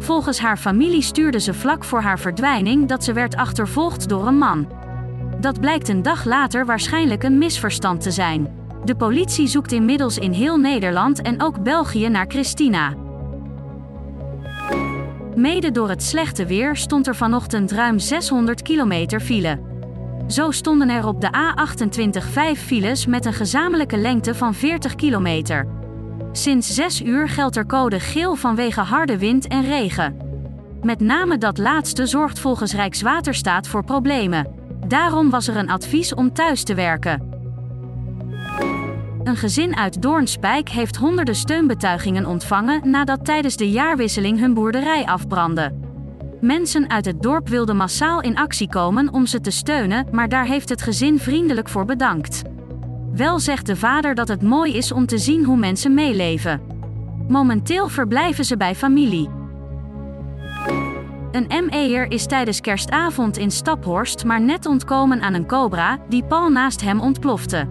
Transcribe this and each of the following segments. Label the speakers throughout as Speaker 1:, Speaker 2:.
Speaker 1: Volgens haar familie stuurde ze vlak voor haar verdwijning dat ze werd achtervolgd door een man. Dat blijkt een dag later waarschijnlijk een misverstand te zijn. De politie zoekt inmiddels in heel Nederland en ook België naar Christina. Mede door het slechte weer stond er vanochtend ruim 600 kilometer file. Zo stonden er op de A28 vijf files met een gezamenlijke lengte van 40 kilometer. Sinds 6 uur geldt er code geel vanwege harde wind en regen. Met name dat laatste zorgt volgens Rijkswaterstaat voor problemen. Daarom was er een advies om thuis te werken. Een gezin uit Doornspijk heeft honderden steunbetuigingen ontvangen nadat tijdens de jaarwisseling hun boerderij afbrandde. Mensen uit het dorp wilden massaal in actie komen om ze te steunen, maar daar heeft het gezin vriendelijk voor bedankt. Wel zegt de vader dat het mooi is om te zien hoe mensen meeleven. Momenteel verblijven ze bij familie. Een ME'er is tijdens kerstavond in Staphorst maar net ontkomen aan een cobra die pal naast hem ontplofte.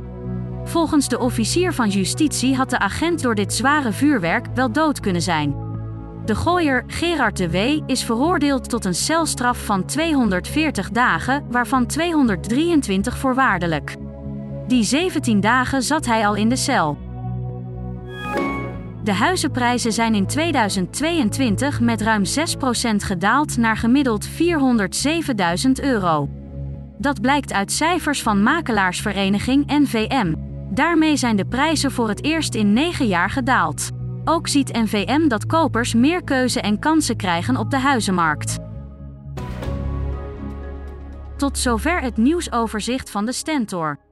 Speaker 1: Volgens de officier van justitie had de agent door dit zware vuurwerk wel dood kunnen zijn. De gooier Gerard de W. is veroordeeld tot een celstraf van 240 dagen, waarvan 223 voorwaardelijk. Die 17 dagen zat hij al in de cel. De huizenprijzen zijn in 2022 met ruim 6% gedaald naar gemiddeld 407.000 euro. Dat blijkt uit cijfers van makelaarsvereniging NVM. Daarmee zijn de prijzen voor het eerst in 9 jaar gedaald. Ook ziet NVM dat kopers meer keuze en kansen krijgen op de huizenmarkt. Tot zover het nieuwsoverzicht van de Stentor.